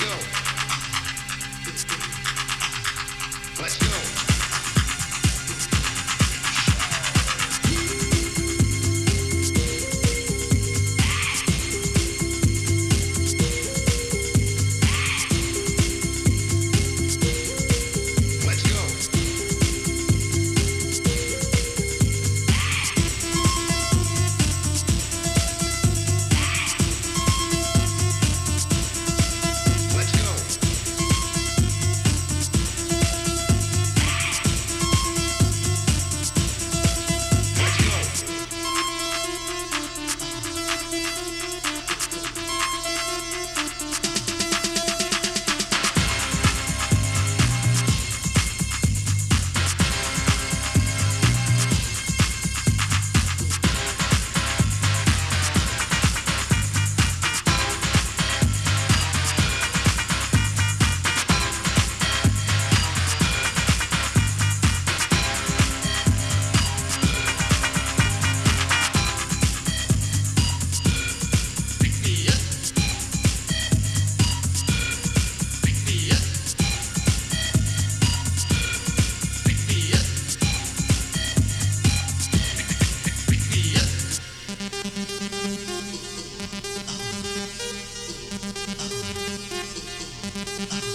Let's go. Let's go. Watch out